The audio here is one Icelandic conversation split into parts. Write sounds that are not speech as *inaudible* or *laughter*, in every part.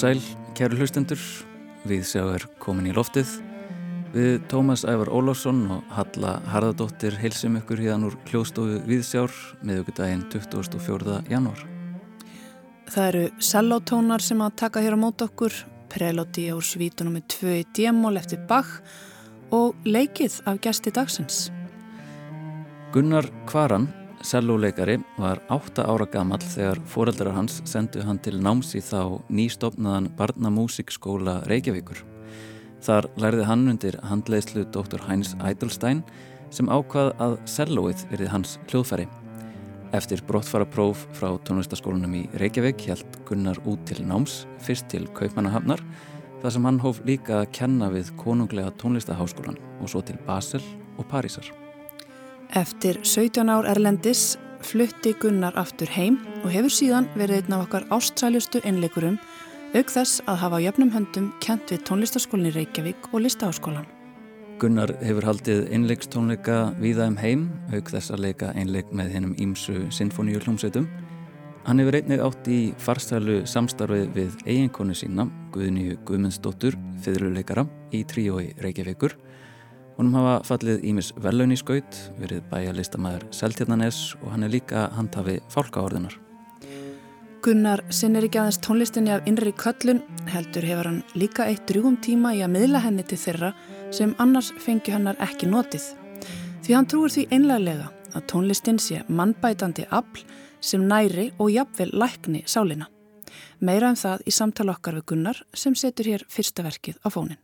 Sæl, kæru hlustendur, við sjáum komin í loftið. Við Tómas Ævar Ólásson og Halla Harðardóttir heilsum ykkur híðan úr hljóðstofu Viðsjár meðugudaginn 24. janúar. Það eru sellótónar sem að taka hér á mót okkur, prelóti á svítunum með tvö í djemól eftir Bach og leikið af gæsti dagsins. Gunnar Kvaran Selluleikari var 8 ára gammal þegar foreldrar hans sendu hann til náms í þá nýstofnaðan barnamúsikskóla Reykjavíkur. Þar lærði hann undir handleislu dr. Heinz Eidelstein sem ákvað að sellóið verið hans hljóðfæri. Eftir brottfara próf frá tónlistaskólanum í Reykjavík held Gunnar út til náms, fyrst til Kaupmannahafnar, þar sem hann hóf líka að kenna við konunglega tónlistaháskólan og svo til Basel og Parísar. Eftir 17 ár Erlendis flutti Gunnar aftur heim og hefur síðan verið einn af okkar ástsælustu einleikurum auk þess að hafa jöfnum höndum kent við tónlistaskólinni Reykjavík og listaháskólan. Gunnar hefur haldið einleikstónleika viða um heim auk þess að leika einleik með hennum ímsu sinfoníu hljómsveitum. Hann hefur einnig átt í farsælu samstarfið við eiginkonu sína Guðnýju Guðmundsdóttur, fyrirluleikara í tríói Reykjavíkur Húnum hafa fallið Ímis velun í skaut, verið bæjarlistamæður Seltjarnanes og hann er líka handhafi fálkaorðunar. Gunnar sinnir ekki aðeins tónlistinni af innri köllun, heldur hefur hann líka eitt drjúum tíma í að miðla henni til þeirra sem annars fengi hannar ekki notið. Því hann trúur því einlega að tónlistin sé mannbætandi afl sem næri og jafnvel lækni sálinna. Meira en um það í samtala okkar við Gunnar sem setur hér fyrsta verkið á fónin.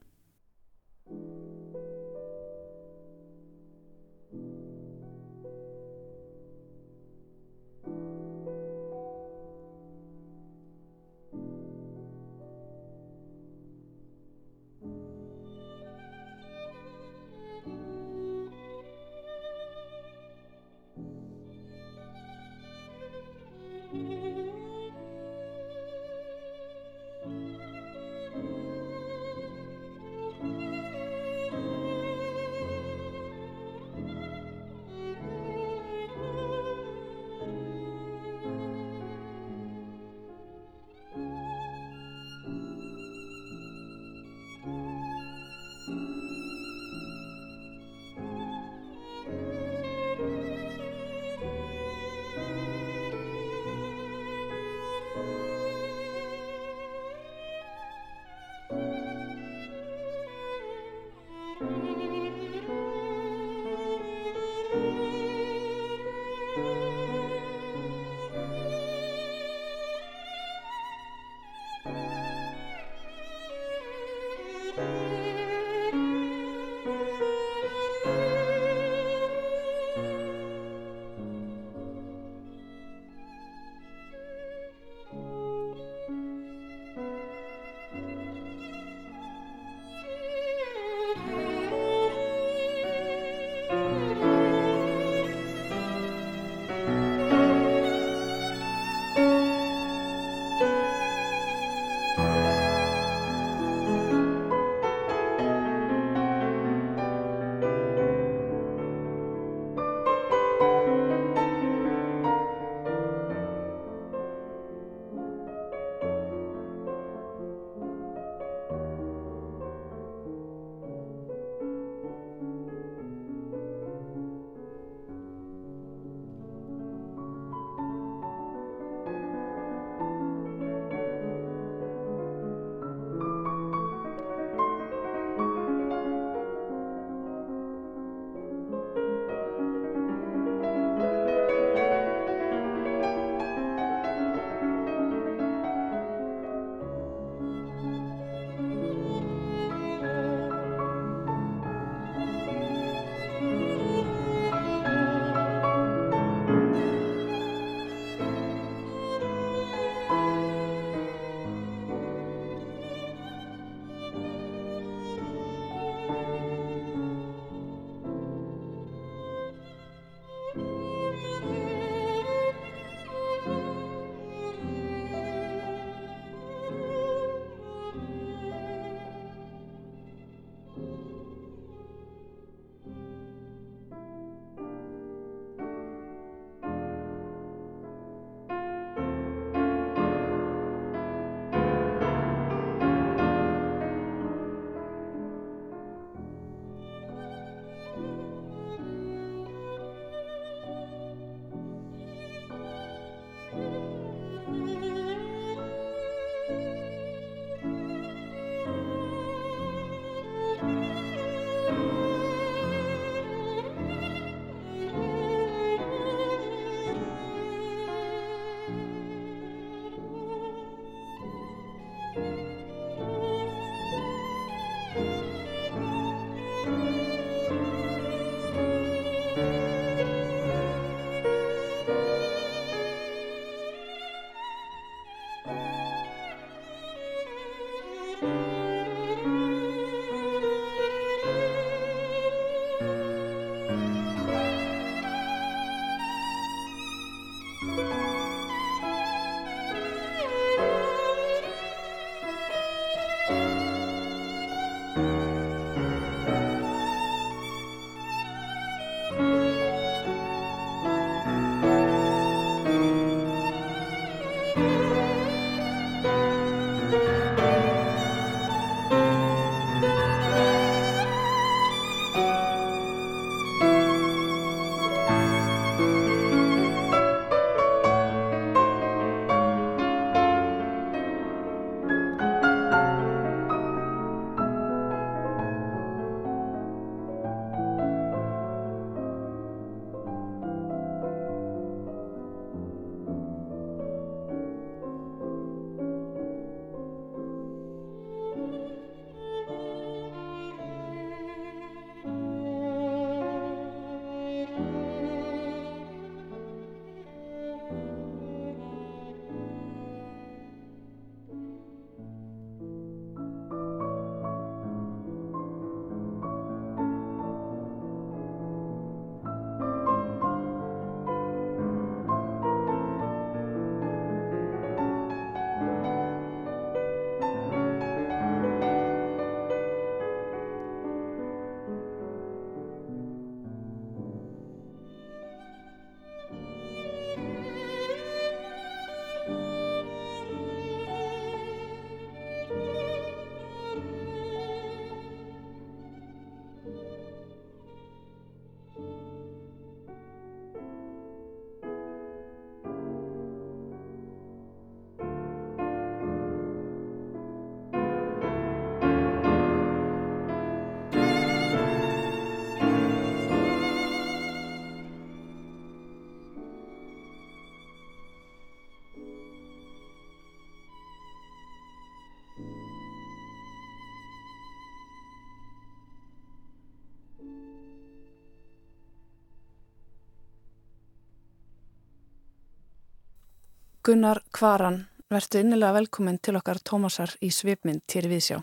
Gunnar Kvaran, verðtu innilega velkominn til okkar Tómasar í svipmynd til viðsjá.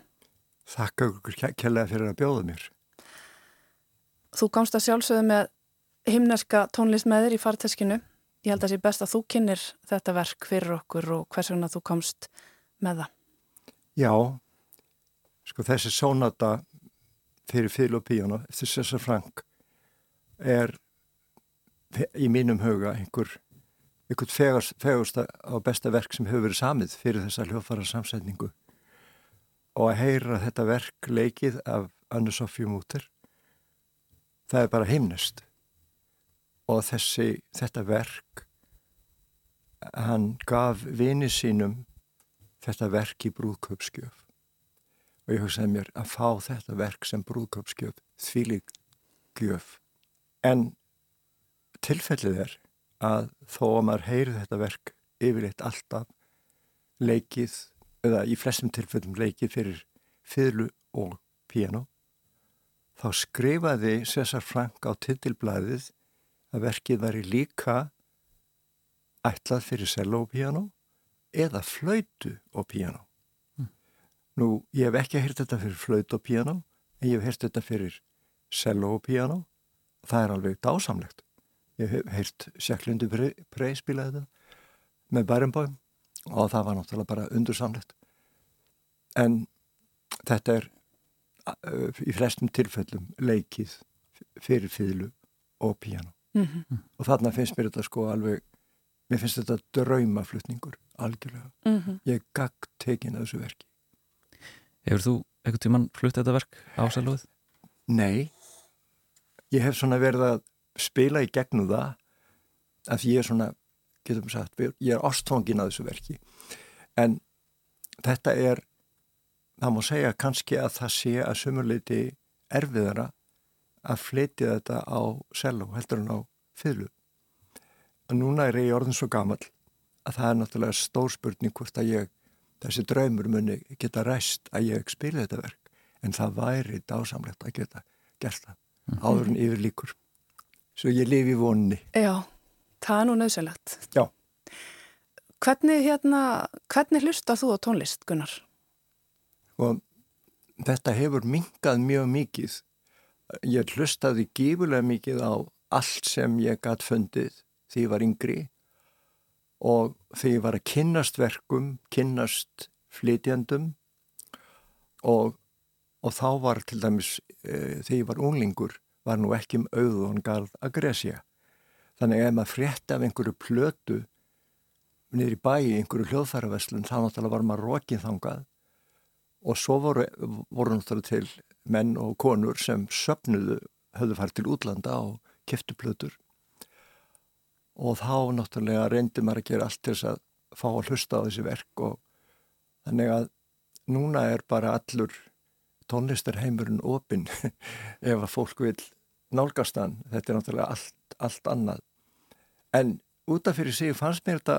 Þakka ykkur kjærlega fyrir að bjóða mér. Þú komst að sjálfsögðu með himneska tónlist með þér í farteskinu. Ég held að það sé best að þú kynir þetta verk fyrir okkur og hvers vegna þú komst með það. Já, sko þessi sónata fyrir fylg og píjónu eftir César Frank er í mínum huga einhver einhvern fegursta á besta verk sem hefur verið samið fyrir þessa hljófara samsetningu og að heyra þetta verk leikið af Annu Sofjú Múter það er bara heimnest og þessi, þetta verk hann gaf vini sínum þetta verk í brúðköpskjöf og ég hugsaði mér að fá þetta verk sem brúðköpskjöf þvílig gjöf. En tilfellið er að þó að maður heyri þetta verk yfirleitt alltaf leikið, eða í flestum tilfellum leikið fyrir fyrlu og piano, þá skrifaði César Frank á tittilblæðið að verkið væri líka ætlað fyrir cello og piano eða flöytu og piano. Mm. Nú, ég hef ekki heyrt þetta fyrir flöytu og piano, en ég hef heyrt þetta fyrir cello og piano. Það er alveg dásamlegt ég hef heilt Sjaklundi Prey spila þetta með Bærumbóum og það var náttúrulega bara undursamlegt en þetta er í flestum tilfellum leikið fyrir fýðlu og píjano mm -hmm. og þarna finnst mér þetta sko alveg mér finnst þetta draumaflutningur algjörlega mm -hmm. ég er gagd tekin að þessu verki Hefur þú eitthvað tíman flutt þetta verk á Sælóð? Nei ég hef svona verið að spila í gegnum það að ég er svona, getum sagt ég er ástfangin að þessu verki. En þetta er það má segja kannski að það sé að sömurleiti erfiðara að fleiti þetta á selu heldur en á fylgu og núna er ég orðin svo gammal að það er náttúrulega stór spurning hvort að ég þessi draumur muni geta ræst að ég spila þetta verk. En það væri dásamlegt að geta gert það mm. áður en yfir líkur svo ég lifi vonni Já, það er nú nöðsælegt Já. Hvernig hérna, hvernig hlusta þú á tónlist, Gunnar? Og þetta hefur mingað mjög mikið. Ég hlustaði gífulega mikið á allt sem ég gætt fundið því ég var yngri. Og því ég var að kynnast verkum, kynnast flytjandum og, og þá var til dæmis e, því ég var unglingur var nú ekki um auðvun garð að gresja. Þannig að ef maður frétti af einhverju plötu niður í bæi, einhverju hljóðfæraveslun, þá náttúrulega var maður rokinn þangað og svo voru, voru náttúrulega til menn og konur sem söpnuðu, höfðu farið til útlanda og keftu plötur og þá náttúrulega reyndi maður að gera allt til þess að fá að hlusta á þessi verk og þannig að núna er bara allur tónlistarheimurinn opinn *laughs* ef að fólk vil nálgast hann, þetta er náttúrulega allt, allt annað. En útaf fyrir sig fannst mér þetta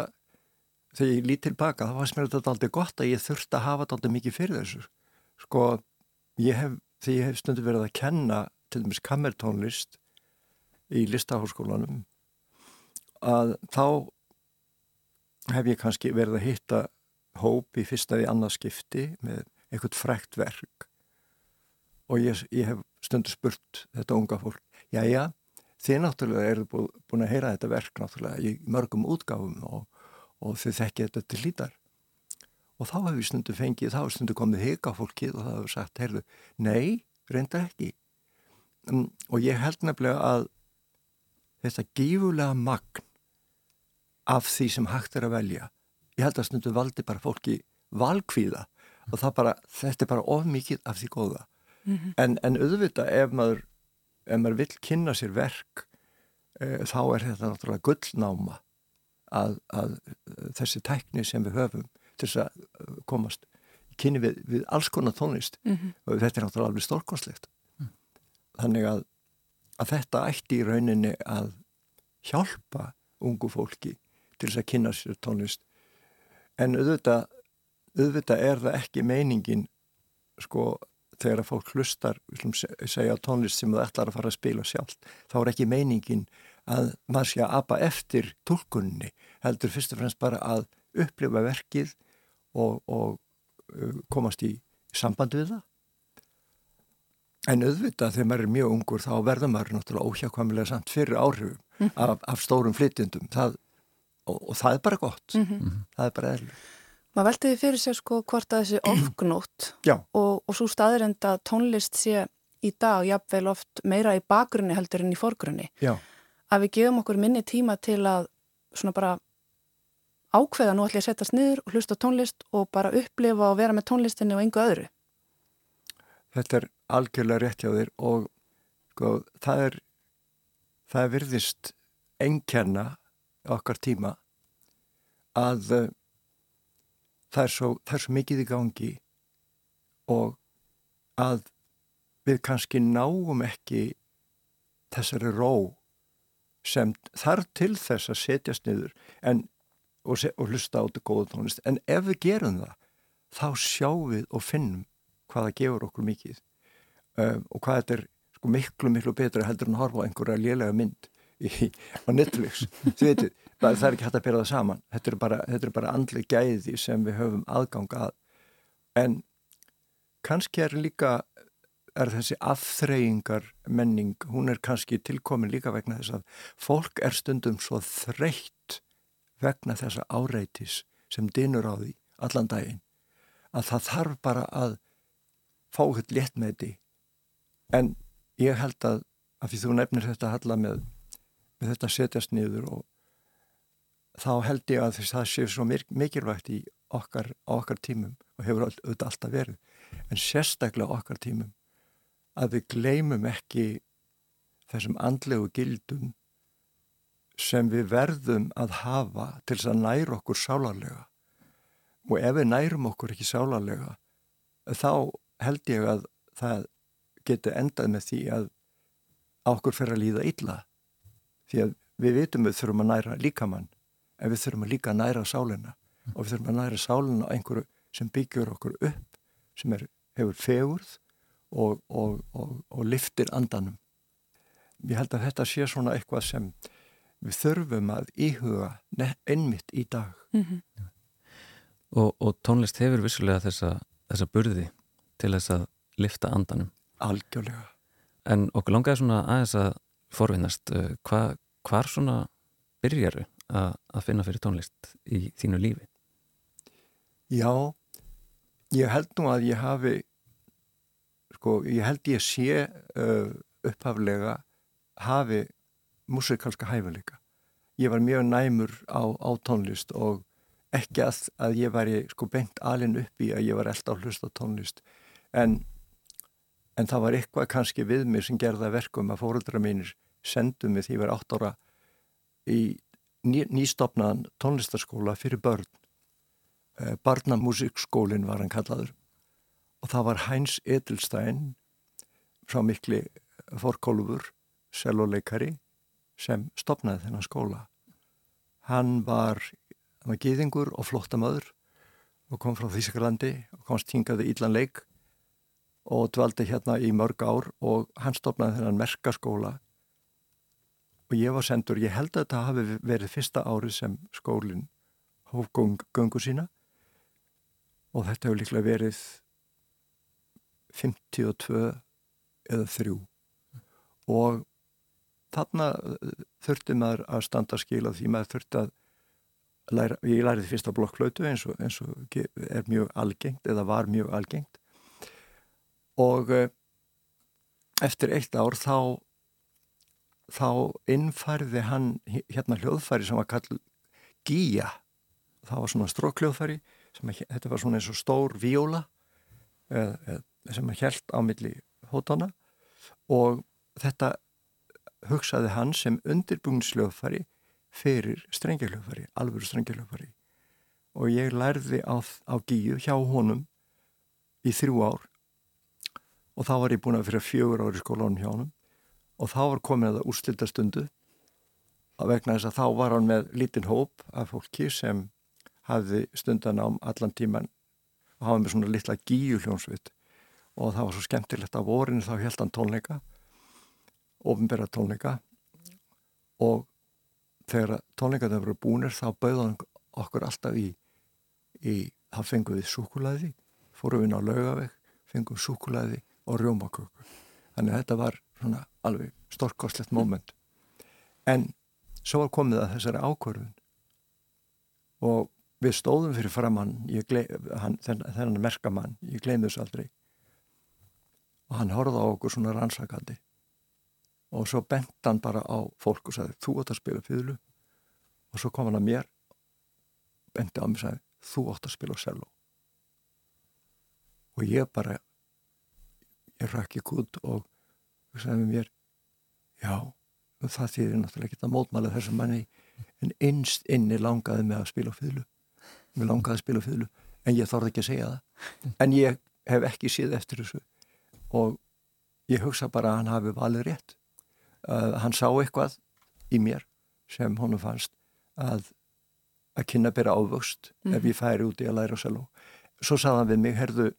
þegar ég lít tilbaka, þá fannst mér þetta aldrei gott að ég þurfti að hafa þetta aldrei mikið fyrir þessu. Sko, ég hef því ég hef stundu verið að kenna til dæmis kammertónlist í listaháskólanum að þá hef ég kannski verið að hitta hóp í fyrsta við annarskipti með eitthvað frekt verk og ég, ég hef stundu spurt þetta unga fólk, já já þið náttúrulega eru bú, búin að heyra þetta verk náttúrulega í mörgum útgáfum og, og þið þekkja þetta til lítar og þá hefur stundu fengið, þá hefur stundu komið heika fólkið og það hefur sagt, heyrðu, nei, reynda ekki. Um, og ég held nefnilega að þetta gífulega magn af því sem hægt er að velja ég held að stundu valdi bara fólki valkvíða og það bara þetta er bara of mikið af því góða mm -hmm. en, en auðvitað ef maður ef maður vil kynna sér verk e, þá er þetta náttúrulega gullnáma að, að þessi tækni sem við höfum til þess að komast kynni við, við alls konar tónlist mm -hmm. og þetta er náttúrulega alveg stórkonslegt mm. þannig að, að þetta ætti í rauninni að hjálpa ungu fólki til þess að kynna sér tónlist en auðvitað, auðvitað er það ekki meiningin sko þegar að fólk hlustar segja tónlist sem það ætlar að fara að spila sjálf þá er ekki meiningin að maður sé að apa eftir tólkunni heldur fyrst og fremst bara að upplifa verkið og, og uh, komast í samband við það en auðvitað þegar maður er mjög ungur þá verður maður náttúrulega óhjákvæmilega samt fyrir áhrifum mm. af, af stórum flytjendum og, og það er bara gott mm -hmm. það er bara eðlur maður veltiði fyrir sér sko hvort að þessi *clears throat* ofgnót og, og svo staðirind að tónlist sé í dag jafnveil oft meira í bakgrunni heldur en í forgrunni. Já. að við gefum okkur minni tíma til að svona bara ákveða nú ég að setjast niður og hlusta tónlist og bara upplifa og vera með tónlistinni og engu öðru. Þetta er algjörlega rétt hjá þér og sko, það er það er virðist engkenna okkar tíma að það, er svo, það er svo mikið í gangi og að við kannski náum ekki þessari ró sem þarf til þess að setjast niður en, og, og hlusta á þetta góða tónlist. En ef við gerum það þá sjáum við og finnum hvaða gefur okkur mikið um, og hvað þetta er sko, miklu miklu betra heldur en horfa á einhverja lélega mynd í, á Netflix. Þú veitir, það er ekki hægt að bera það saman. Þetta er bara, bara andli gæði sem við höfum aðgang að. En kannski er líka er þessi afþreyingar menning, hún er kannski tilkomin líka vegna þess að fólk er stundum svo þreytt vegna þessa áreitis sem dinur á því allan daginn að það þarf bara að fá hitt létt með því en ég held að af því þú nefnir þetta halla með með þetta setjast niður og þá held ég að það sé svo mikilvægt í okkar, okkar tímum og hefur auðvitað alltaf verið. En sérstaklega okkar tímum að við gleymum ekki þessum andlegu gildum sem við verðum að hafa til þess að næra okkur sálarlega. Og ef við nærum okkur ekki sálarlega þá held ég að það getur endað með því að okkur fer að líða illa því að við vitum við þurfum að næra líkamann en við þurfum að líka að næra sálina og við þurfum að næra sálina á einhverju sem byggjur okkur upp, sem er, hefur fegurð og, og, og, og liftir andanum. Ég held að þetta sé svona eitthvað sem við þurfum að íhuga einmitt í dag. Mm -hmm. Og tónlist hefur vissulega þessa, þessa burði til þess að lifta andanum. Algjörlega. En okkur langaði svona aðeins að forvinnast, eh, hva, hvar svona byrjaru að, að finna fyrir tónlist í þínu lífi? Já, ég held nú að ég hafi sko, ég held ég sé uh, upphaflega hafi músikalska hæfileika. Ég var mjög næmur á, á tónlist og ekki að, að ég væri sko beint alin upp í að ég var alltaf hlust á tónlist en, en það var eitthvað kannski við mér sem gerða verkum að fóröldra mínir sendu mig því ég var 8 ára í ný, nýstopnaðan tónlistaskóla fyrir börn. Eh, Barnamúsikskólinn var hann kallaður og það var Heinz Edelstein frá mikli forkólufur, selvoleikari sem stopnaði þennan skóla. Hann var, var gýðingur og flottamöður og kom frá Þísakalandi og komst hingaði íllan leik og dvaldi hérna í mörg ár og hann stopnaði þennan merkaskóla og ég var sendur, ég held að þetta hafi verið fyrsta árið sem skólinn hóf göngu sína. Og þetta hefur líklega verið 52 eða 3 og þarna uh, þurfti maður að standa skil á því maður þurfti að læra, ég læriði fyrst á blokkflötu eins eins og er mjög algengt eða var mjög algengt. Og uh, eftir eitt ár þá þá innfærði hann hérna hljóðfæri sem var kallið gíja það var svona strókljóðfæri þetta var svona eins og stór viola eð, eð, sem hjælt á milli hótana og þetta hugsaði hann sem undirbúinsljóðfari fyrir strengjaljóðfari, alvöru strengjaljóðfari og ég lærði á, á gíu hjá honum í þrjú ár. Og þá var ég búin að fyrir fjögur ári skólanum hjá honum og þá var komin að það úrslita stundu að vegna þess að þá var hann með lítinn hóp af fólki sem hafði stundan ám allan tíman og hafa með svona litla gíu hljónsvitt og það var svo skemmtilegt. Að vorinu þá held hann tónleika ofinbæra tónleika. Og þegar tónleikaði voru búinir þá bauðan okkur alltaf í, í það fengum við sukulæði fórum við inn á laugaveg fengum sukulæði og rjómaköku. Þannig að þetta var svona alveg storkoslegt móment en svo var komið að þessari ákvörðun. Og við stóðum fyrir framann þennan merkamann, ég gleyndi þessu aldrei. Og hann horfði á okkur svona rannsakandi. Og svo bent hann bara á fólk og sagði þú átt að spila fýðlu og svo kom hann að mér benti á mig og sagði þú átt að spila cello. Og ég bara ég rækki kút og sagði mér já, það þýðir náttúrulega ekki að mótmála þessum manni. En innst inni langaði mig að spila fýðlu mér langaði að spila fýðlu en ég þorði ekki að segja það. En ég hef ekki síð eftir þessu. Og ég hugsa bara að hann hafi valið rétt. Uh, hann sá eitthvað í mér sem honum fannst að að kynna byrja ávöxt mm ef mhm. ég færi úti að læra seló. Svo sagði hann við mig, herðu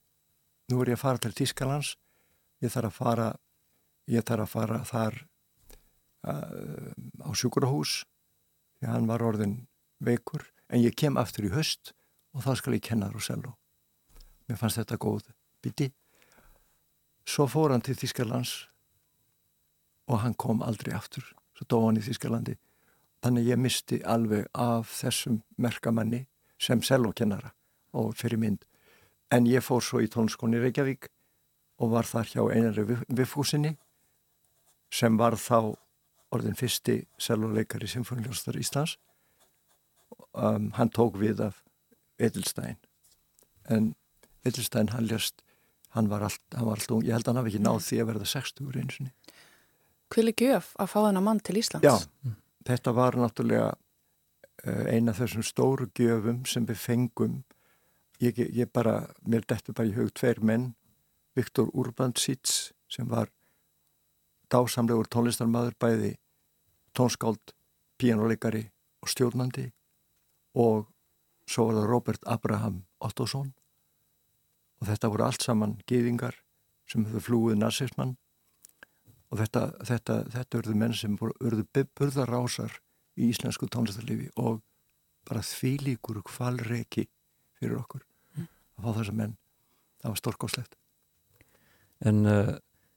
nú er ég að fara til Tískalands ég þarf að fara ég þarf að fara þar uh, á sjúkurahús því hann var orðin veikur en ég kem aftur í höst og þá skal ég kenna seló mér fannst þetta góð biti svo fór hann til Tískalands og hann kom aldrei aftur. Svo dó hann í Þískalandi þannig ég misti alveg af þessum merkamanni sem selokennara og fyrir mynd. En ég fór svo í tónskóni Reykjavík og var þar hjá einari viðfúsinni sem var þá orðin fyrsti seloleikari Sinfoniljóstar Íslands. Um, hann tók við af Edelstein. En Edelstein hann ljöst hann var allt, hann var allt ung, ég held að hann hafi ekki náð því að verða 60 úr einsinni Hvili gjöf að fá þennan mann til Íslands? Já, þetta var náttúrulega eh, eina af þessum stóru gjöfum sem við fengum. Ég, ég bara, mér dættu bara í hug tveir menn, Viktor Urbansits sem var dásamlegur tónlistarmadur bæði tónskáld, píjánuleikari og stjórnandi. Og svo var það Robert Abraham Ottosson og þetta voru allt saman gýðingar sem höfðu flúið nazismann og þetta, þetta, þetta urðu menn sem urðu burðarásar í íslensku tónlistarlifi og bara þvílíkur kvalreiki fyrir okkur mm. að fá þessa menn. Það var stórkoslegt En uh,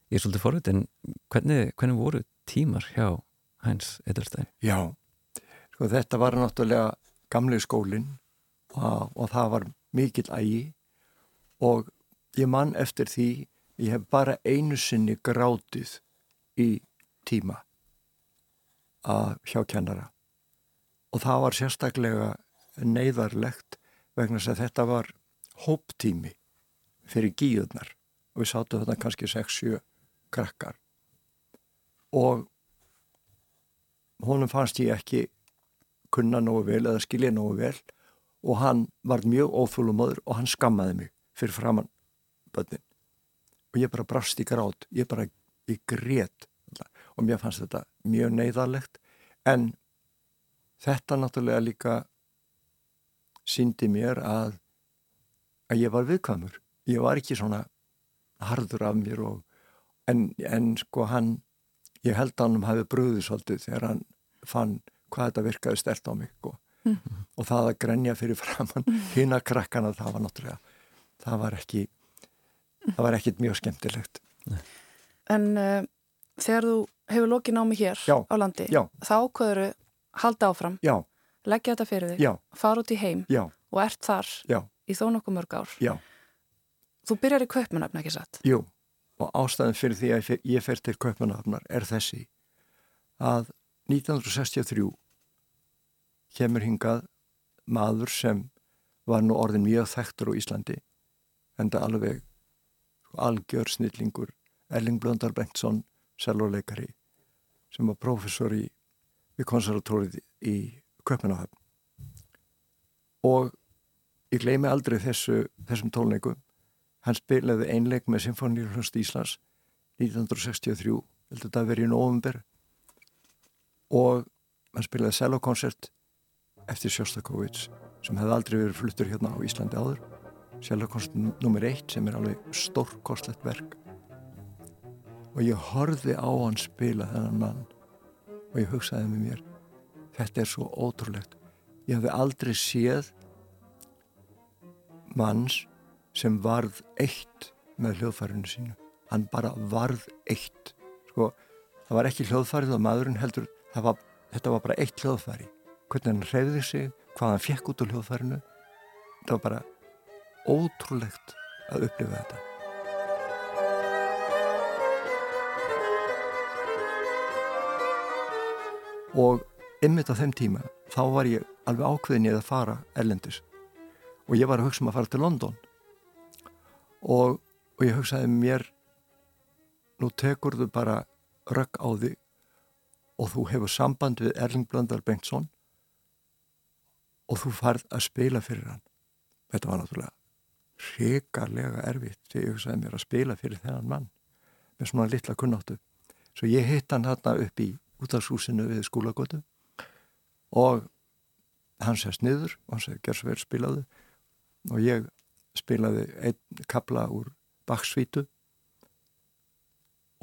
ég er svolítið forrið en hvernig, hvernig voru tímar hjá Hæns Edelstein? Já, sko þetta var náttúrulega gamlega skólinn og, og það var mikill ægi og ég mann eftir því ég hef bara einu sinni grátið í tíma að hjá kennara. Og það var sérstaklega neyðarlegt vegna að þetta var hóptími fyrir gíðunar og við sátum þetta kannski 6-7 krakkar. Og honum fannst ég ekki kunna nógu vel eða skilja nógu vel og hann var mjög óþúlumöður og hann skammaði mig fyrir framann bönnin og ég bara brast í grát, ég bara í grét og mér fannst þetta mjög neyðarlegt en þetta náttúrulega líka síndi mér að að ég var viðkvæmur. Ég var ekki svona harður af mér og, en, en sko hann ég held að hann hafi bröðið svolítið þegar hann fann hvað þetta virkaði stert á mig og, mm og það að grenja fyrir framann hinn að krakkana það var náttúrulega það var ekki það var ekkit mjög skemmtilegt. En uh, þegar þú hefur lokið námi hér já, á landi já. þá ákveður halda áfram já. leggja þetta fyrir þig, fara út í heim og ert þar í þó nokkuð mörg ár. Þú byrjar í kaupmanöfn ekki satt? Jú, og ástæðan fyrir því að ég fer til kaupmanöfnar er þessi að 1963 kemur hingað maður sem var nú orðin mjög þekktur á Íslandi en það alveg algjör snillingur Erling Blöndar Bengtsson selvoleikari sem var professor í við konservatórið í Köpmanahöfn og ég gleymi aldrei þessu, þessum tónleikum hann spilaði einleik með Sinfoníulhunst Íslands 1963 heldur þetta að vera í november og hann spilaði cellokoncert eftir Sjóstakovits sem hefði aldrei verið fluttur hérna á Íslandi áður. Cellokoncert nr. 1 sem er alveg stórkostlegt verk. Og ég horfi á hann spila þennan mann og ég hugsaði með mér þetta er svo ótrúlegt. Ég hefði aldrei séð manns sem varð eitt með hljóðfærinu sínu. Hann bara varð eitt. Sko, það var ekki hljóðfærið og maðurinn heldur var, þetta var bara eitt hljóðfæri. Hvernig hann hreyði sig, hvað hann fekk út úr hljóðfærinu þetta var bara ótrúlegt að upplifa þetta. Og ymmit á þeim tíma þá var ég alveg ákveðin ég að fara erlendis. Og ég var að hugsa um að fara til London og, og ég hugsaði mér nú tekur þú bara rögg á þig og þú hefur samband við Erling Blöndal Bengtsson og þú farð að spila fyrir hann. Þetta var náttúrulega hrigarlega erfitt þegar ég hugsaði mér að spila fyrir þennan mann með svona litla kunnáttu. Svo ég hitt hann hérna upp í útastúsinu við skólagötu og hann sést niður og hann segi gerð svo verið spilaðu. Og ég spilaði einn kabla úr baksvítu.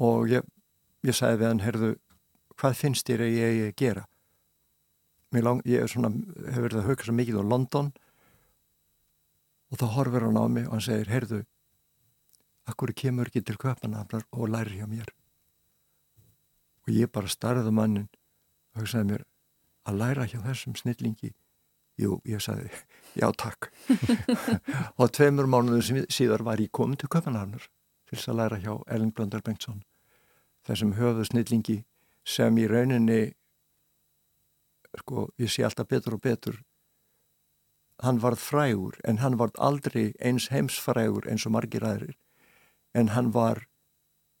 Og ég, ég sagði við hann, herðu hvað finnst þér að ég að gera? Lang, ég svona, hef verið að hauka svo mikið á London. Og þá horfur hann á mig og hann segir heyrðu, akkur kemur ekki til köpanaflar og læri hjá mér? Og ég bara starði mannin og hugsaði mér að læra hjá þessum snillingi? Jú, ég sagði, já takk. *laughs* Og tveimur mánuðu síðar var ég komin til köpanaflar til þess að læra hjá Erling Blöndar Bengtsson þessum höfu snillingi sem í rauninni sko, ég sé alltaf betur og betur hann varð frægur en hann varð aldrei eins heimsfrægur eins og margir aðrir en hann var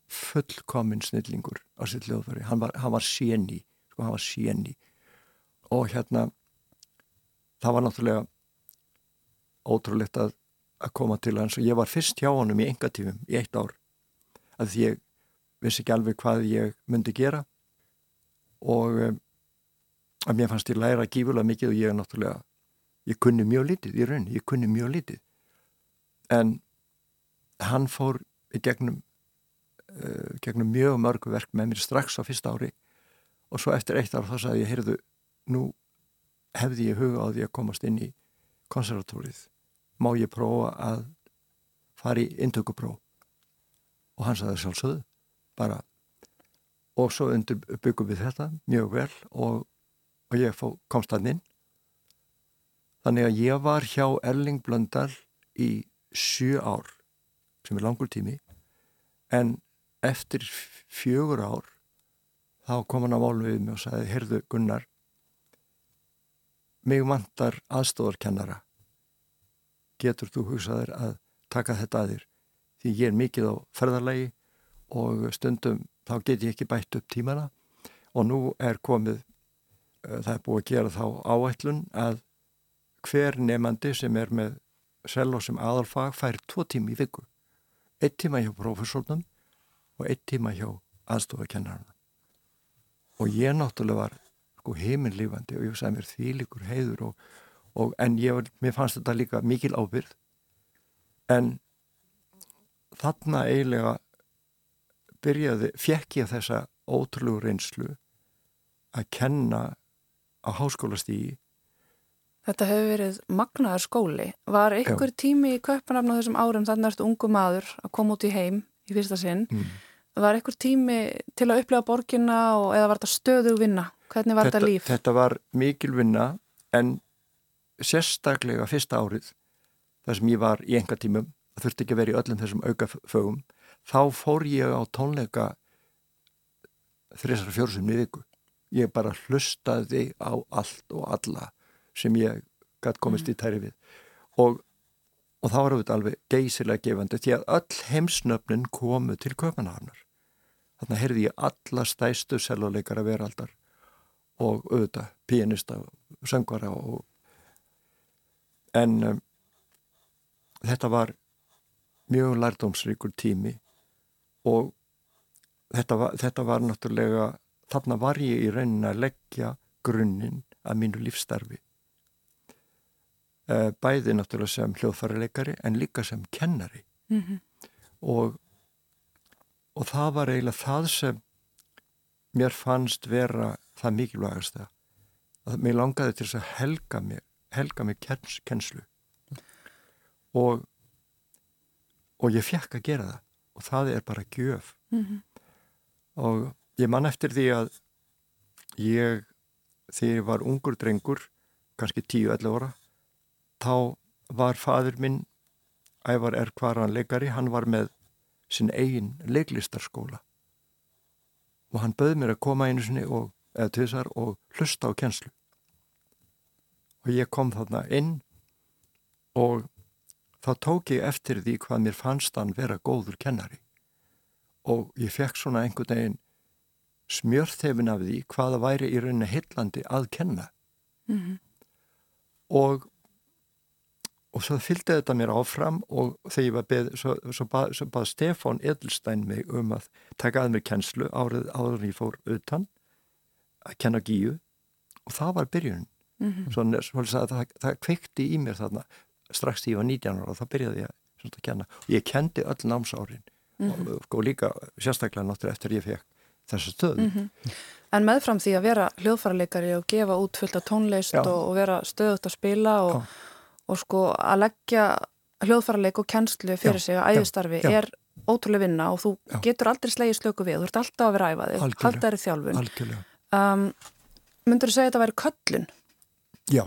fullkominn snillingur á sitt hljóðfæri, hann var, var séni sko hann var séni. Og hérna það var náttúrulega ótrúlegt að, að koma til hans. Og ég var fyrst hjá honum í engatífum í eitt ár að því ég vissi ekki alveg hvað ég myndi gera. Og um, að mér fannst ég læra gífulega mikið og ég er náttúrulega ég kunni mjög litið í raun, ég kunni mjög litið en hann fór í gegnum, uh, gegnum mjög mörgu verk með mér strax á fyrsta ári. Og svo eftir eitt ár þá sagði ég, heyrðu, nú hefði ég huga á því að komast inn í konservatórið. Má ég prófa að fara í indökupróf? Og hann sagði sjálfsögðu, bara. Og svo undir byggum við þetta mjög vel og, og ég fó, komst hann inn. Þannig að ég var hjá Erling Blöndal í sjö ár, sem er langur tími, en eftir fjögur ár þá kom hann á mál við mig og sagði, heyrðu Gunnar, mig vantar aðstóðarkennara. Getur þú hugsaðir að taka þetta að þér? Því ég er mikið á ferðarlegi og stundum þá get ég ekki bætt upp tímana og nú er komið, uh, það er búið að gera þá áætlun að hver nefandi sem er með sel og sem aðalfag fær tvo tími í viku. Eitt tíma hjá profesornum og eitt tíma hjá aðstofakennarinn. Og ég náttúrulega var sko heiminlífandi og ég sagði mér því líkur heiður og, og en ég, mér fannst þetta líka mikil ábyrð en þarna eiginlega byrjaði, fjekk ég þessa ótrúlegu reynslu að kenna á háskólastígi Þetta hefur verið magnaður skóli. Var einhver Já. tími í köpunafn á þessum árum þannig að þetta ungu maður að koma út í heim í fyrsta sinn mm var einhver tími til að upplega borginna og, eða var þetta stöðu vinna? Hvernig var þetta, þetta líf? Þetta var mikil vinna en sérstaklega fyrsta árið þar sem ég var í enga tímum þurfti ekki að vera í öllum þessum aukafögum þá fór ég á tónleika þrjusar fjórsum í viku. Ég bara hlustaði á allt og alla sem ég gæti komist mm. í tæri við. Og, og þá var þetta alveg geysilega gefandi því að öll heimsnöfnin komu til köpanarnar Þannig heyrði ég alla stæstu selvoleikara veraldar og auðvitað, pianista, söngvara og en um, þetta var mjög lærdómsríkur tími og þetta var, þetta var náttúrulega, þarna var ég í raunin að leggja grunninn að mínu lífstarfi eh, bæði náttúrulega sem hljóðfærileikari en líka sem kennari. Mm -hmm. og og það var eiginlega það sem mér fannst vera það mikilvægast að mér langaði til að helga mér helga mér kens, kenslu og og ég fekk að gera það. Og það er bara gjöf. Mm -hmm. og ég man eftir því að ég þegar ég var ungur drengur kannski 10-11 óra þá var fadur minn ævar er hvaran leikari, hann var með sinn eigin leiklistarskóla. Og hann bauð mér að koma einu sinni og, eða tvisar og hlusta á kjenslu og ég kom þarna inn og þá tók ég eftir því hvað mér fannst hann vera góður kennari. Og ég fekk svona einhvern veginn smjörþefin af því hvaða væri í rauninni hillandi að kenna. Mm -hmm. og og svo fylgdi þetta mér áfram og þegar ég var beð, svo, svo bað, svo bað Stefán Edelstein mig um að taka að mér kennslu árið áður en ég fór utan að kenna gíu. Og það var byrjun mm -hmm. svo, svo það, það kveikti í mér þarna strax því ég var 19 ára og þá byrjaði ég að kenna. Og ég kendi öll námsárin. Mm -hmm. og, og líka sérstaklega náttúrulega eftir ég fekk þessu stöðu. Mm -hmm. En meðfram því að vera hljóðfærarleikari og gefa út fullt af tónlist og, og vera stöðut að spila og Já. og sko að leggja hljóðfærarleik og kennslu fyrir já, sig að æðistarfi er ótrúlega vinna og þú já. getur aldrei slegið slöku við, þú ert alltaf að vera æfaði þér í þjálfun. Um, myndur þú segja að þetta væri köllun? Já,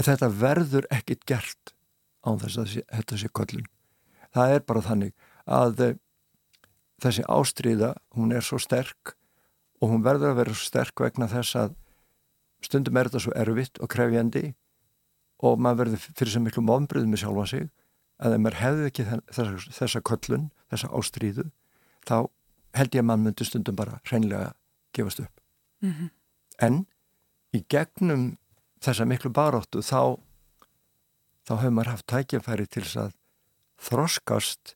þetta verður ekkit gert á þess að þetta sé köllun það er bara þannig að eh, þessi ástríða hún er svo sterk og hún verður að vera svo sterk vegna þess að stundum er þetta svo erfitt og krefjandi og maður verður fyrir sem miklu mómbröðu með sjálfa sig að ef maður hefði ekki þessa, þessa köllun, þessa ástríðu þá held ég að maður myndi stundum bara hreinlega gefast upp mm -hmm. en í gegnum þessa miklu baróttu þá þá hefur maður haft tækjafæri til að þroskast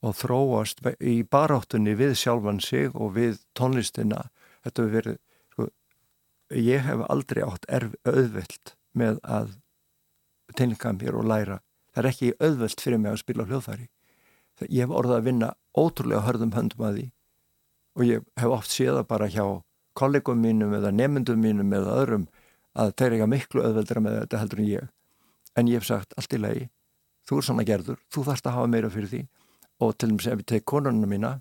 og þróast í baróttunni við sjálfan sig og við tónlistina þetta hefur verið sko, ég hef aldrei átt erf auðvilt með að tilningað mér og læra. Það er ekki auðvöld fyrir mig að spila hljóðfæri. ég hef orðað að vinna ótrúlega hörðum höndum að því og ég hef oft séða bara hjá kollegum mínum eða nemyndum mínum eða öðrum að þeir eiga miklu öðveldra með þetta heldur en ég. En ég hef sagt allt í lagi. Þú er svona gerður, þú þarfst að hafa meira fyrir því. Og til dæmis ef ég teg konununa mína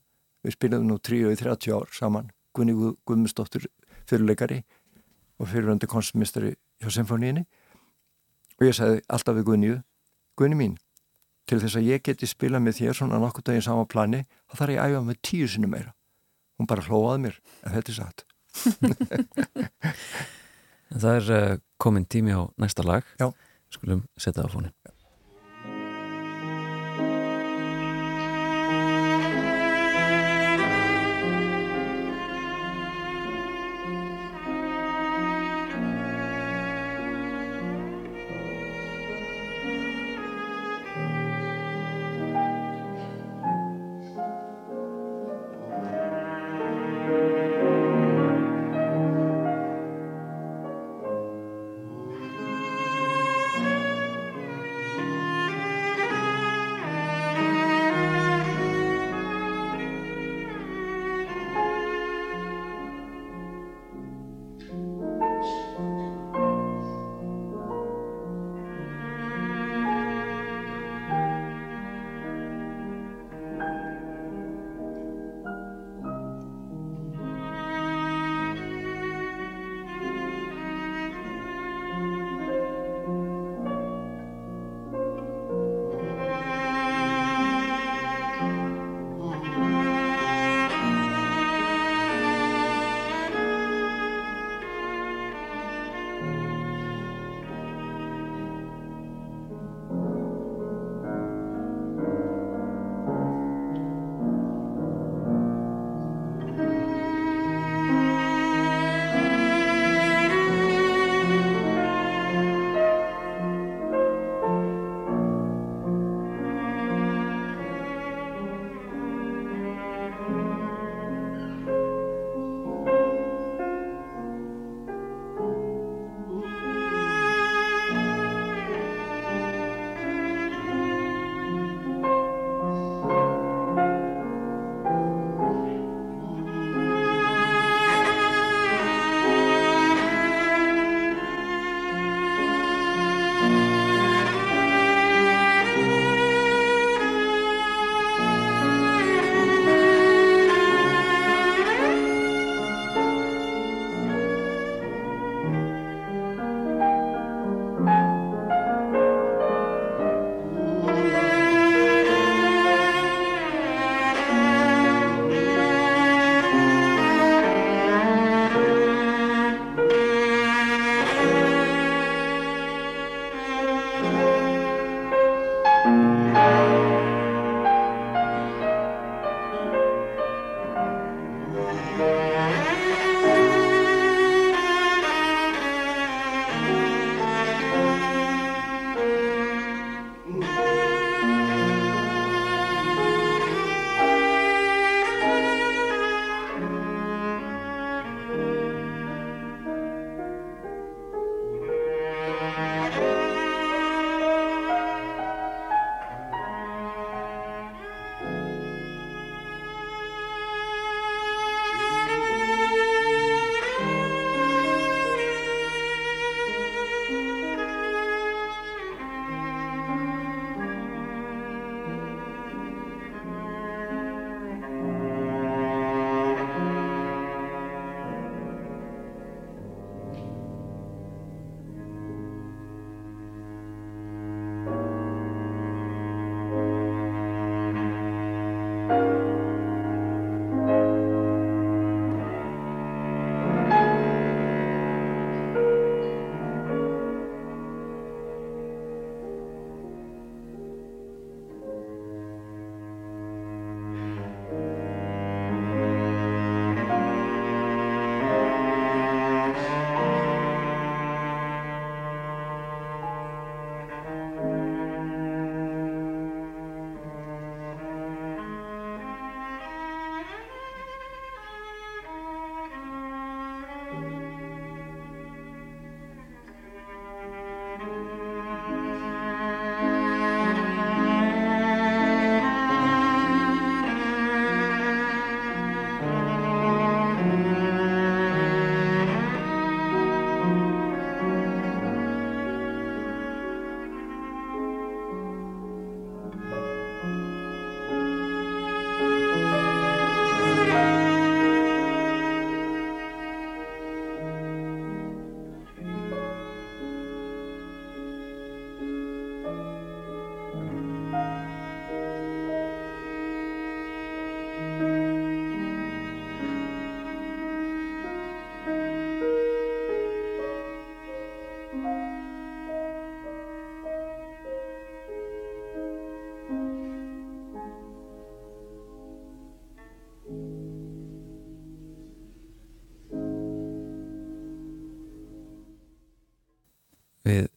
við spilum nú 3 og 30 ár saman Gunni Guðmundsdóttir fyrirleikari og fyriröndi konstmistari hjá symfóníinni og ég sagði alltaf við Gunni Gunni mín, til þess að ég geti spila með þér svona nokkur daginn sama plani þá þarf ég að æfa með tíu sinni meira. Hún bara hlóaði mér, en þetta er satt *laughs* Það er uh, komin tími á næsta lag Já. Skulum setja það á fónin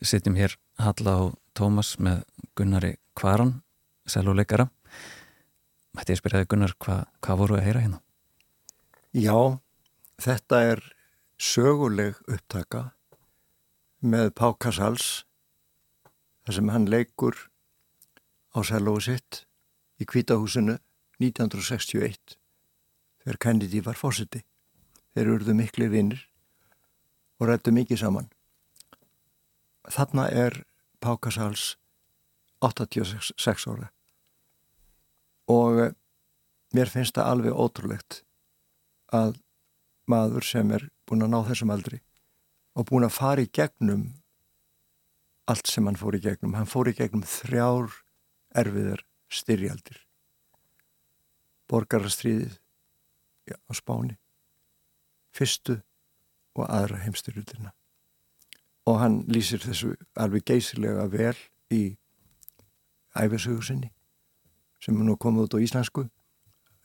sitjum hér Halla og Tómas með Gunnari Kvaran, seluleikara. Mætti ég spyrjaði Gunnar, hvað hva voru að heyra hérna? Já, þetta er söguleg upptaka með Pá Kassals þar sem hann leikur á selóðu sitt í Kvítahúsinu 1961 þegar Kennedy var fósiti. Þeir eruðu miklu vinnir og rættu mikið saman. Þarna er Pákasals 86 ára og eh, mér finnst það alveg ótrúlegt að maður sem er búin að ná þessum aldri og búin að fara í gegnum allt sem hann fór í gegnum. Hann fór í gegnum þrjár erfiðar styrjaldir. Borgarastriðið á Spáni, fyrstu og aðra heimstyrjaldina. Og hann lýsir þessu alveg geysilega vel í æfisögusinni sem er nú komið út á íslensku.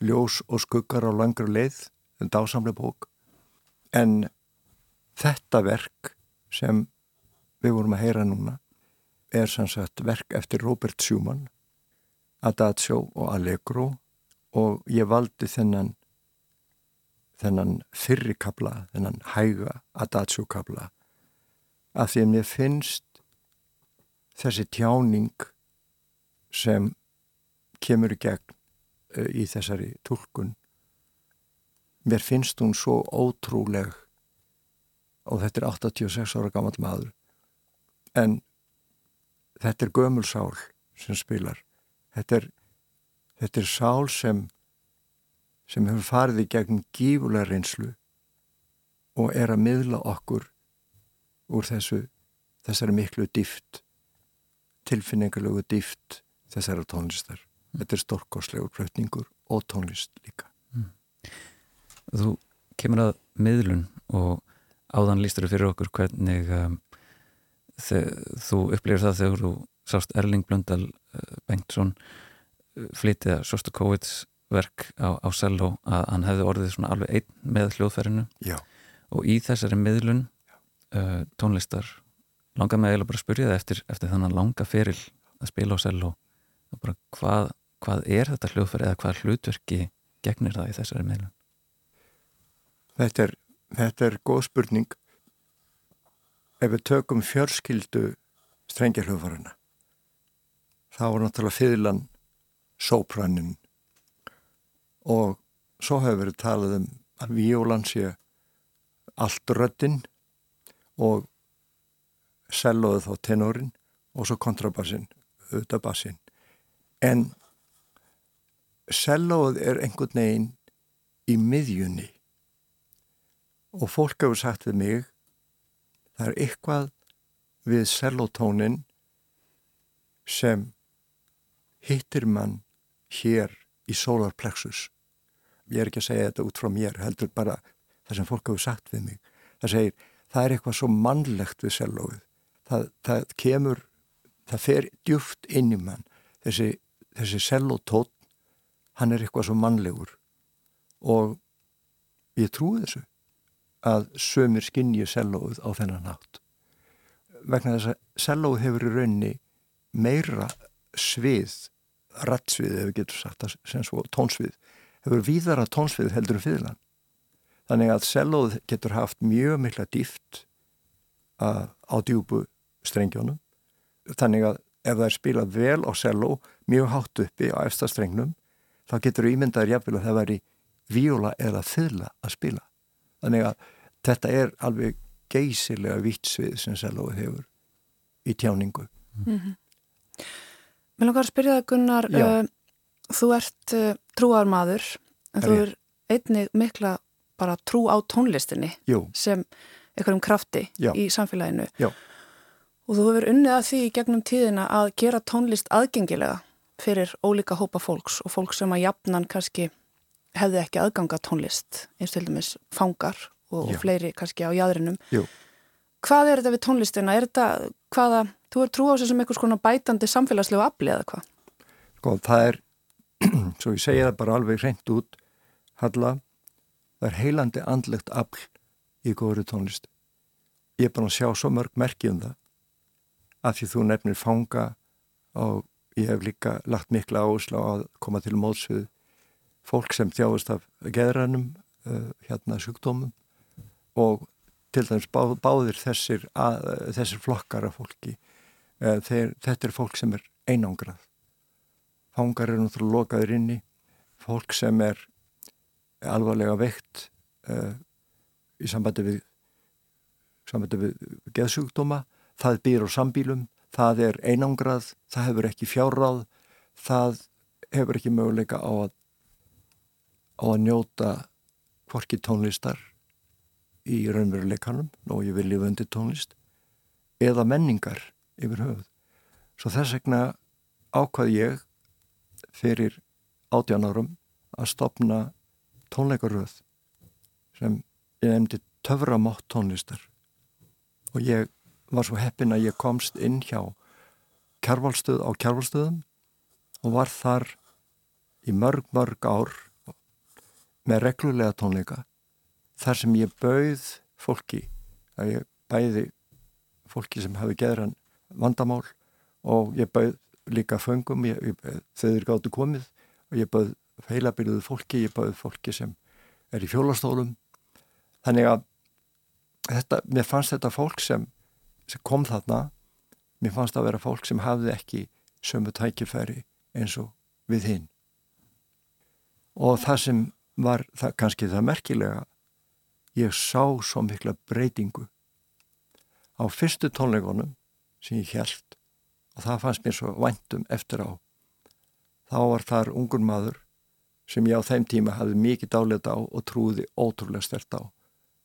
Ljós og skuggar á langra leið, en dásamlega bók. En þetta verk sem við vorum að heyra núna er sannsagt verk eftir Robert Schumann Adagio og Allegro og ég valdi þennan þennan fyrrikabla, þennan hæga Adagio kabla að því að mér finnst þessi tjáning sem kemur í gegn uh, í þessari tólkun mér finnst hún svo ótrúleg og þetta er 86 ára gammal maður en þetta er gömulsál sem spilar. Þetta er, þetta er sál sem sem hefur farið í gegnum gífulega reynslu og er að miðla okkur úr þessu þessari miklu dýft tilfinningarlegu dýft þessara tónlistar þetta er stórkoslegur flutningur og tónlist líka mm. Þú kemur að miðlun og áðan lístur fyrir okkur hvernig um, þú upplifir það þegar þú sást Erling Blöndal uh, Bengtsson uh, flytið Sostakovits verk á, á Sello að hann hefði orðið svona alveg einn með hljóðferðinu Já. og í þessari miðlun uh, tónlistar. Langar mig eiginlega bara að spyrja það eftir, eftir þannig langa feril að spila á Sello hvað, hvað er þetta hljóðferð eða hvað hlutverki gegnir það í þessari miðlun? Þetta er, þetta er góð spurning. Ef við tökum fjörskildu strengjarhljóðfarana þá var náttúrulega fyrirlan sópranin og svo hefur verið talað um að víólan sé allt röddinn og selóðu þá tenorin og svo kontrabassin, auðvitað bassin en selóð er einhvern veginn í miðjunni. Og fólk hefur sagt við mig það er eitthvað við selótónin sem hittir mann hér í solarplexus ég er ekki að segja þetta út frá mér heldur bara það sem fólk hefur sagt við mig. Það segir, það er eitthvað svo mannlegt við selóið það, það kemur, það fer djúft inn í mann þessi, þessi selótón hann er eitthvað svo mannlegur og ég trúi þessu að sömur skinnju sellóð á þennan nátt. Vegna þess að sellóð hefur í raunni meira svið, rattsvið ef við getum sagt það sem svo tónsvið, hefur víðara tónsvið heldur um fyrirlan. Þannig að sellóð getur haft mjög mikla dýft á djúbu strengjónum. Þannig að ef það er spilað vel á selló, mjög hátt uppi á efstastrengnum, þá getur ímyndaður jafnvel að það væri víóla eða þylla að spila. Þannig að þetta er alveg geysilega vitsvið sem Selói hefur í tjáningu. Mm -hmm. Mér langar að spyrja það Gunnar, uh, þú ert uh, trúarmadur en þú er einnig mikla bara trú á tónlistinni Jú. sem einhverjum krafti Já. í samfélaginu Já. og þú hefur unnið að því gegnum tíðina að gera tónlist aðgengilega fyrir ólíka hópa fólks og fólk sem að jafnan kannski hefði ekki aðganga tónlist eins til dæmis fangar og, og fleiri kannski á jæðrinum hvað er þetta við tónlistina? Er þetta hvaða, þú er trú á þessu sem einhvers konar bætandi samfélagslegu afli eða hvað? Sko það er *clears throat* svo ég segja það bara alveg hreint út Halla, það er heilandi andlegt afl í góðri tónlist. Ég er bara að sjá svo mörg merki um það af því þú nefnir fanga og ég hef líka lagt mikla áherslu á að koma til mótsvið fólk sem þjáist af geðrænum uh, hérna sjúkdómum og til dæmis bá, báðir þessir, að, þessir flokkar af fólki uh, þeir, þetta er fólk sem er einangrað. Fangar eru náttúrulega lokaður inni fólk sem er alvarlega veikt uh, í sambandi við við geðsjúkdóma það býr á sambílum það er einangrað, það hefur ekki fjárráð, það hefur ekki möguleika á að, á að njóta hvorki tónlistar í raunveruleikanum, og ég vil lifa undir tónlist, eða menningar yfir höfuð. Svo þess vegna ákvað ég fyrir átján árum að stopna tónleikaröð sem ég nefndi töframátt tónlistar. Og ég var svo heppin að ég komst inn hjá kjárvalstöð á kjárvalstöðum og var þar í mörg, mörg ár með reglulega tónleika þar sem ég bauð fólki að ég bæði fólki sem hafi geðran vandamál og ég bauð líka föngum ég, ég, þau eru gáttu komið og ég bauð heilabyrjuðu fólki ég bauð fólki sem er í fjólastólum. Þannig að þetta, mér fannst þetta fólk sem sem kom þarna mér fannst að vera fólk sem hafði ekki sömu tækifæri eins og við hinn og það sem var það, kannski það merkilega ég sá svo mikla breytingu á fyrstu tónleikonum sem ég held og það fannst mér svo væntum eftir á. Þá var þar ungur maður sem ég á þeim tíma hafði mikið dálita á og trúði ótrúlega stert á.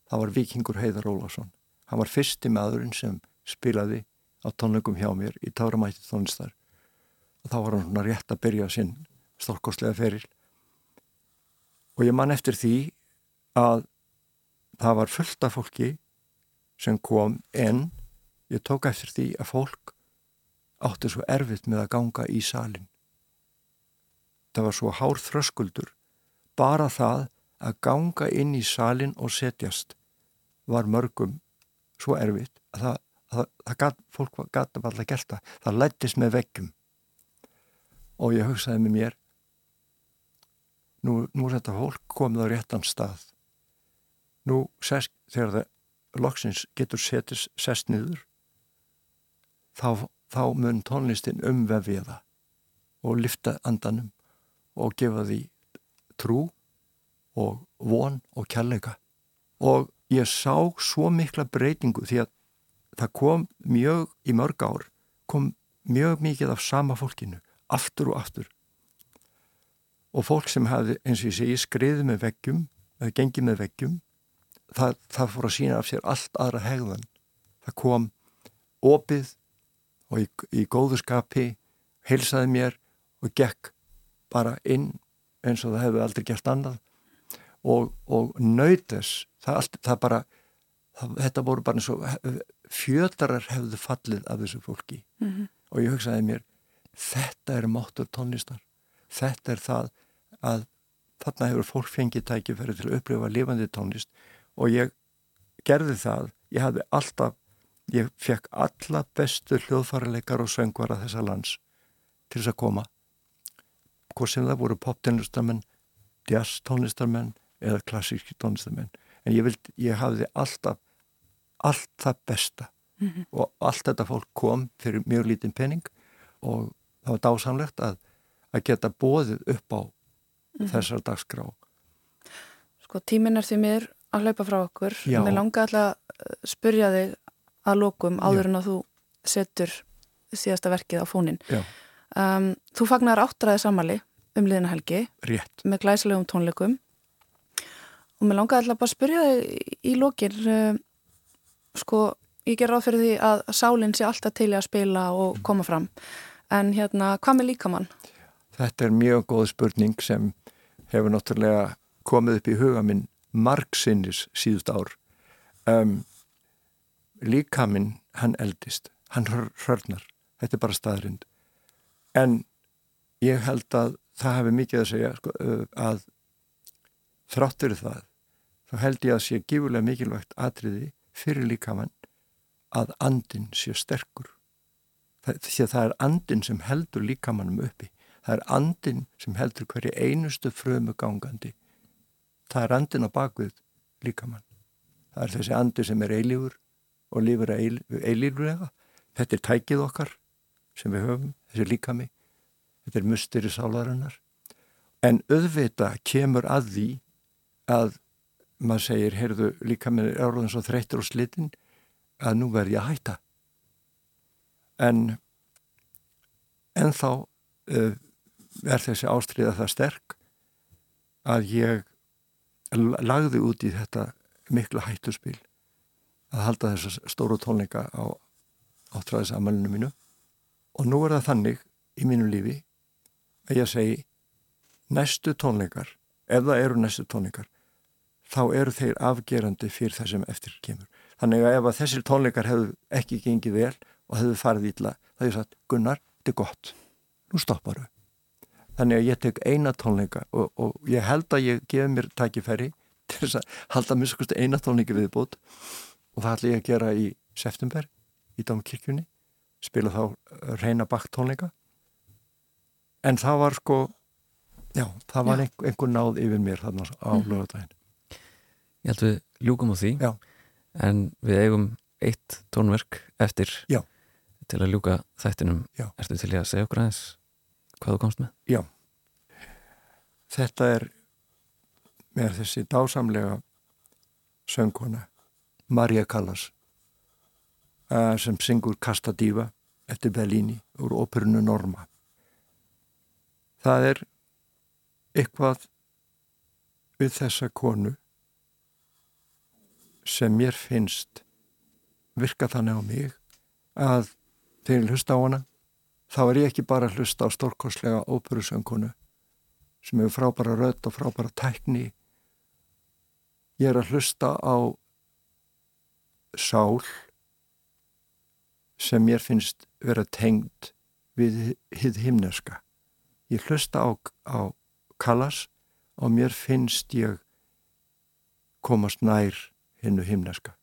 Það var Vikingur Heiðar Ólásson hann var fyrsti maðurinn sem spilaði á tónleikum hjá mér í Táramætti tónlistar. Og þá var hann svona rétt að byrja sinn stórkostlega feril. Og ég man eftir því að það var fullt af fólki sem kom en ég tók eftir því að fólk átti svo erfitt með að ganga í salin það var svo hár þröskuldur. Bara það að ganga inn í salin og setjast var mörgum svo erfitt að það það, það gat, fólk gæti alltaf gert það. Það lættist með veggjum. Og ég hugsaði með mér nú, nú er þetta fólk komið á réttan stað. Nú sest, þegar það loksins getur setist sest niður þá, þá mun tónlistin umvefið það og lifta andanum og gefa því trú og von og kjallega og ég sá svo mikla breytingu því að það kom mjög í mörg ár kom mjög mikið af sama fólkinu aftur og aftur. Og fólk sem hafði eins og ég segi skriðið með veggjum eða gengið með veggjum það, það fór að sína af sér allt aðra hegðan það kom opið og í, í góðu skapi heilsaði mér og gekk bara inn eins og það hefði aldrei gert annað. Og, og nöytes það, það bara það, þetta voru bara eins og fjötarar hefðu fallið af þessu fólki. Mm -hmm. og ég hugsaði mér þetta er máttur tónlistar. Þetta er það að þarna hefur fólk fengið tækifæri til að upplifa lifandi tónlist. Og ég gerði það, ég hafði alltaf ég fekk alla bestu hljóðfærarleikar og söngvara þessa lands til þess að koma hvort sem það voru poptónlistarmenn jazz tónlistarmenn eða klassíski tónlistarmenn. En ég, vild, ég hafði alltaf allt það besta. Mm -hmm. og allt þetta fólk kom fyrir mjög lítinn penning og það var dásamlegt að, að geta bóðið upp á mm -hmm. þessar dagskrá. Sko tíminn er því mér að hlaupa frá okkur. En ég langa alltaf að spurja þig að lókum áður Já. en að þú setur síðasta verkið á fónin um, Þú fagnar áttræði samali um liðina helgi. Rétt. með glæsilegum tónleikum. Og mér langaði alltaf bara að spurja þig í lókir uh, sko, ég ger ráð fyrir því að sálinn sé alltaf til að spila og mm. koma fram. En hérna, hvað með líkamann? Þetta er mjög góð spurning sem hefur náttúrulega komið upp í huga minn margsinnis síðust ár. Um, líkaminn hann eldist, hann hörnar þetta er bara staðrind en ég held að það hefur mikið að segja sko, að þráttur það þá held ég að sé gífurlega mikilvægt atriði fyrir líkamann að andin sé sterkur. Því að það er andin sem heldur líkamannum uppi. Það er andin sem heldur hverju einustu frömu gangandi. Það er andin á bakvið líkamann. Það er þessi andi sem er eilífur og lífur eilífurlega þetta er tækið okkar sem við höfum, þessi líkami. Þetta er mustir í sálarinnar. En auðvita kemur að því að maður segir, heyrðu, líkaminn er orðin svo þreytur og slitinn að nú verð ég að hætta. En en þá uh, er þessi ástriða það sterk að ég lagði út í þetta mikla hættuspil að halda þessa stóru tónleika á áttræðisamælinu mínu og nú er það þannig í mínu lífi að ég segi næstu tónleikar ef það eru næstu tónleikar þá eru þeir afgerandi fyrir það sem eftir kemur. Þannig að ef að þessir tónleikar hefðu ekki gengið vel og hefðu farið ítla þá hefur ég sagt Gunnar, þetta er gott. Nú stoppar þau þannig að ég tek eina tónleika og, og ég held að ég gefi mér tækifæri til þess að halda svo eina tónleika við bútt og það ætla ég að gera í september í Dómkirkjunni spila þá reyna bakt tónleika en það var sko já, það var einhver, einhver náð yfir mér þarna á mm. lögadaginn Ég held við ljúkum á því já. en við eigum eitt tónverk eftir já. til að ljúka þættinum Erstu til að segja okkur aðeins hvað þú komst með? Já Þetta er með þessi dásamlega söngkona Marja Callas sem syngur Kasta Diva eftir Bellini úr óperunu Norma. Það er eitthvað við þessa konu sem mér finnst virka þannig á mig að þegar ég hlusta á hana þá er ég ekki bara að hlusta á stórkoslega óperusöngkonu sem hefur frábæra rödd og frábæra tækni. Ég er að hlusta á sál sem mér finnst vera tengd við hið himneska. Ég hlusta á, á Callas og mér finnst ég komast nær hennu himneska